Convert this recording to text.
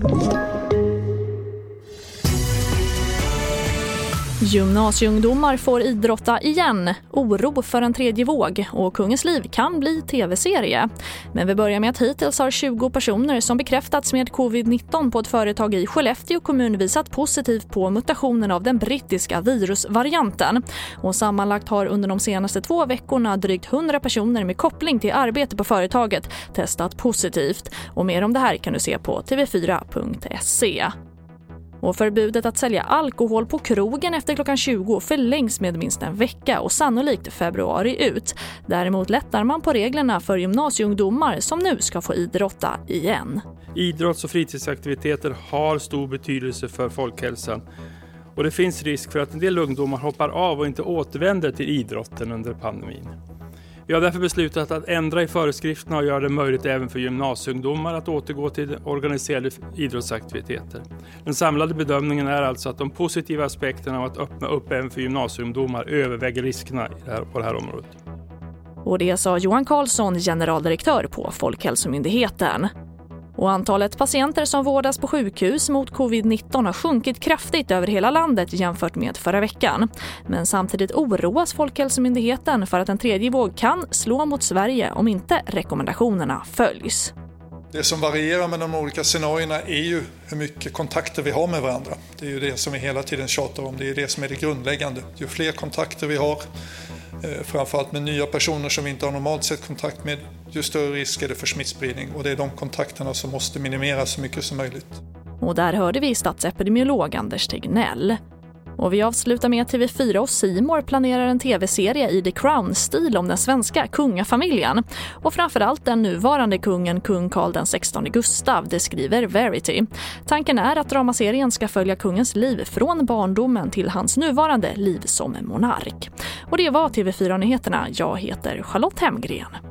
you Gymnasieungdomar får idrotta igen, oro för en tredje våg och Kungens liv kan bli tv-serie. Men vi börjar med att hittills har 20 personer som bekräftats med covid-19 på ett företag i Skellefteå kommun visat positivt på mutationen av den brittiska virusvarianten. Och sammanlagt har under de senaste två veckorna drygt 100 personer med koppling till arbete på företaget testat positivt. Och mer om det här kan du se på tv4.se. Och förbudet att sälja alkohol på krogen efter klockan 20 förlängs med minst en vecka och sannolikt februari ut. Däremot lättar man på reglerna för gymnasieungdomar som nu ska få idrotta igen. Idrotts och fritidsaktiviteter har stor betydelse för folkhälsan. Och det finns risk för att en del ungdomar hoppar av och inte återvänder till idrotten under pandemin. Vi har därför beslutat att ändra i föreskrifterna och göra det möjligt även för gymnasieungdomar att återgå till organiserade idrottsaktiviteter. Den samlade bedömningen är alltså att de positiva aspekterna av att öppna upp även för gymnasieungdomar överväger riskerna på det här området. Och det sa Johan Karlsson, generaldirektör på Folkhälsomyndigheten. Och antalet patienter som vårdas på sjukhus mot covid-19 har sjunkit kraftigt över hela landet jämfört med förra veckan. Men samtidigt oroas Folkhälsomyndigheten för att en tredje våg kan slå mot Sverige om inte rekommendationerna följs. Det som varierar med de olika scenarierna är ju hur mycket kontakter vi har med varandra. Det är ju det som vi hela tiden tjatar om, det är det som är det grundläggande. Ju fler kontakter vi har, Eh, framförallt med nya personer som vi inte har normalt sett kontakt med, ju större risk är det för smittspridning och det är de kontakterna som måste minimeras så mycket som möjligt. Och där hörde vi statsepidemiolog Anders Tegnell. Och vi avslutar med att TV4 och Simor planerar en tv-serie i The Crown-stil om den svenska kungafamiljen. Och framförallt den nuvarande kungen, kung Carl XVI Gustav, det skriver Verity. Tanken är att dramaserien ska följa kungens liv från barndomen till hans nuvarande liv som monark. Och det var TV4-nyheterna. Jag heter Charlotte Hemgren.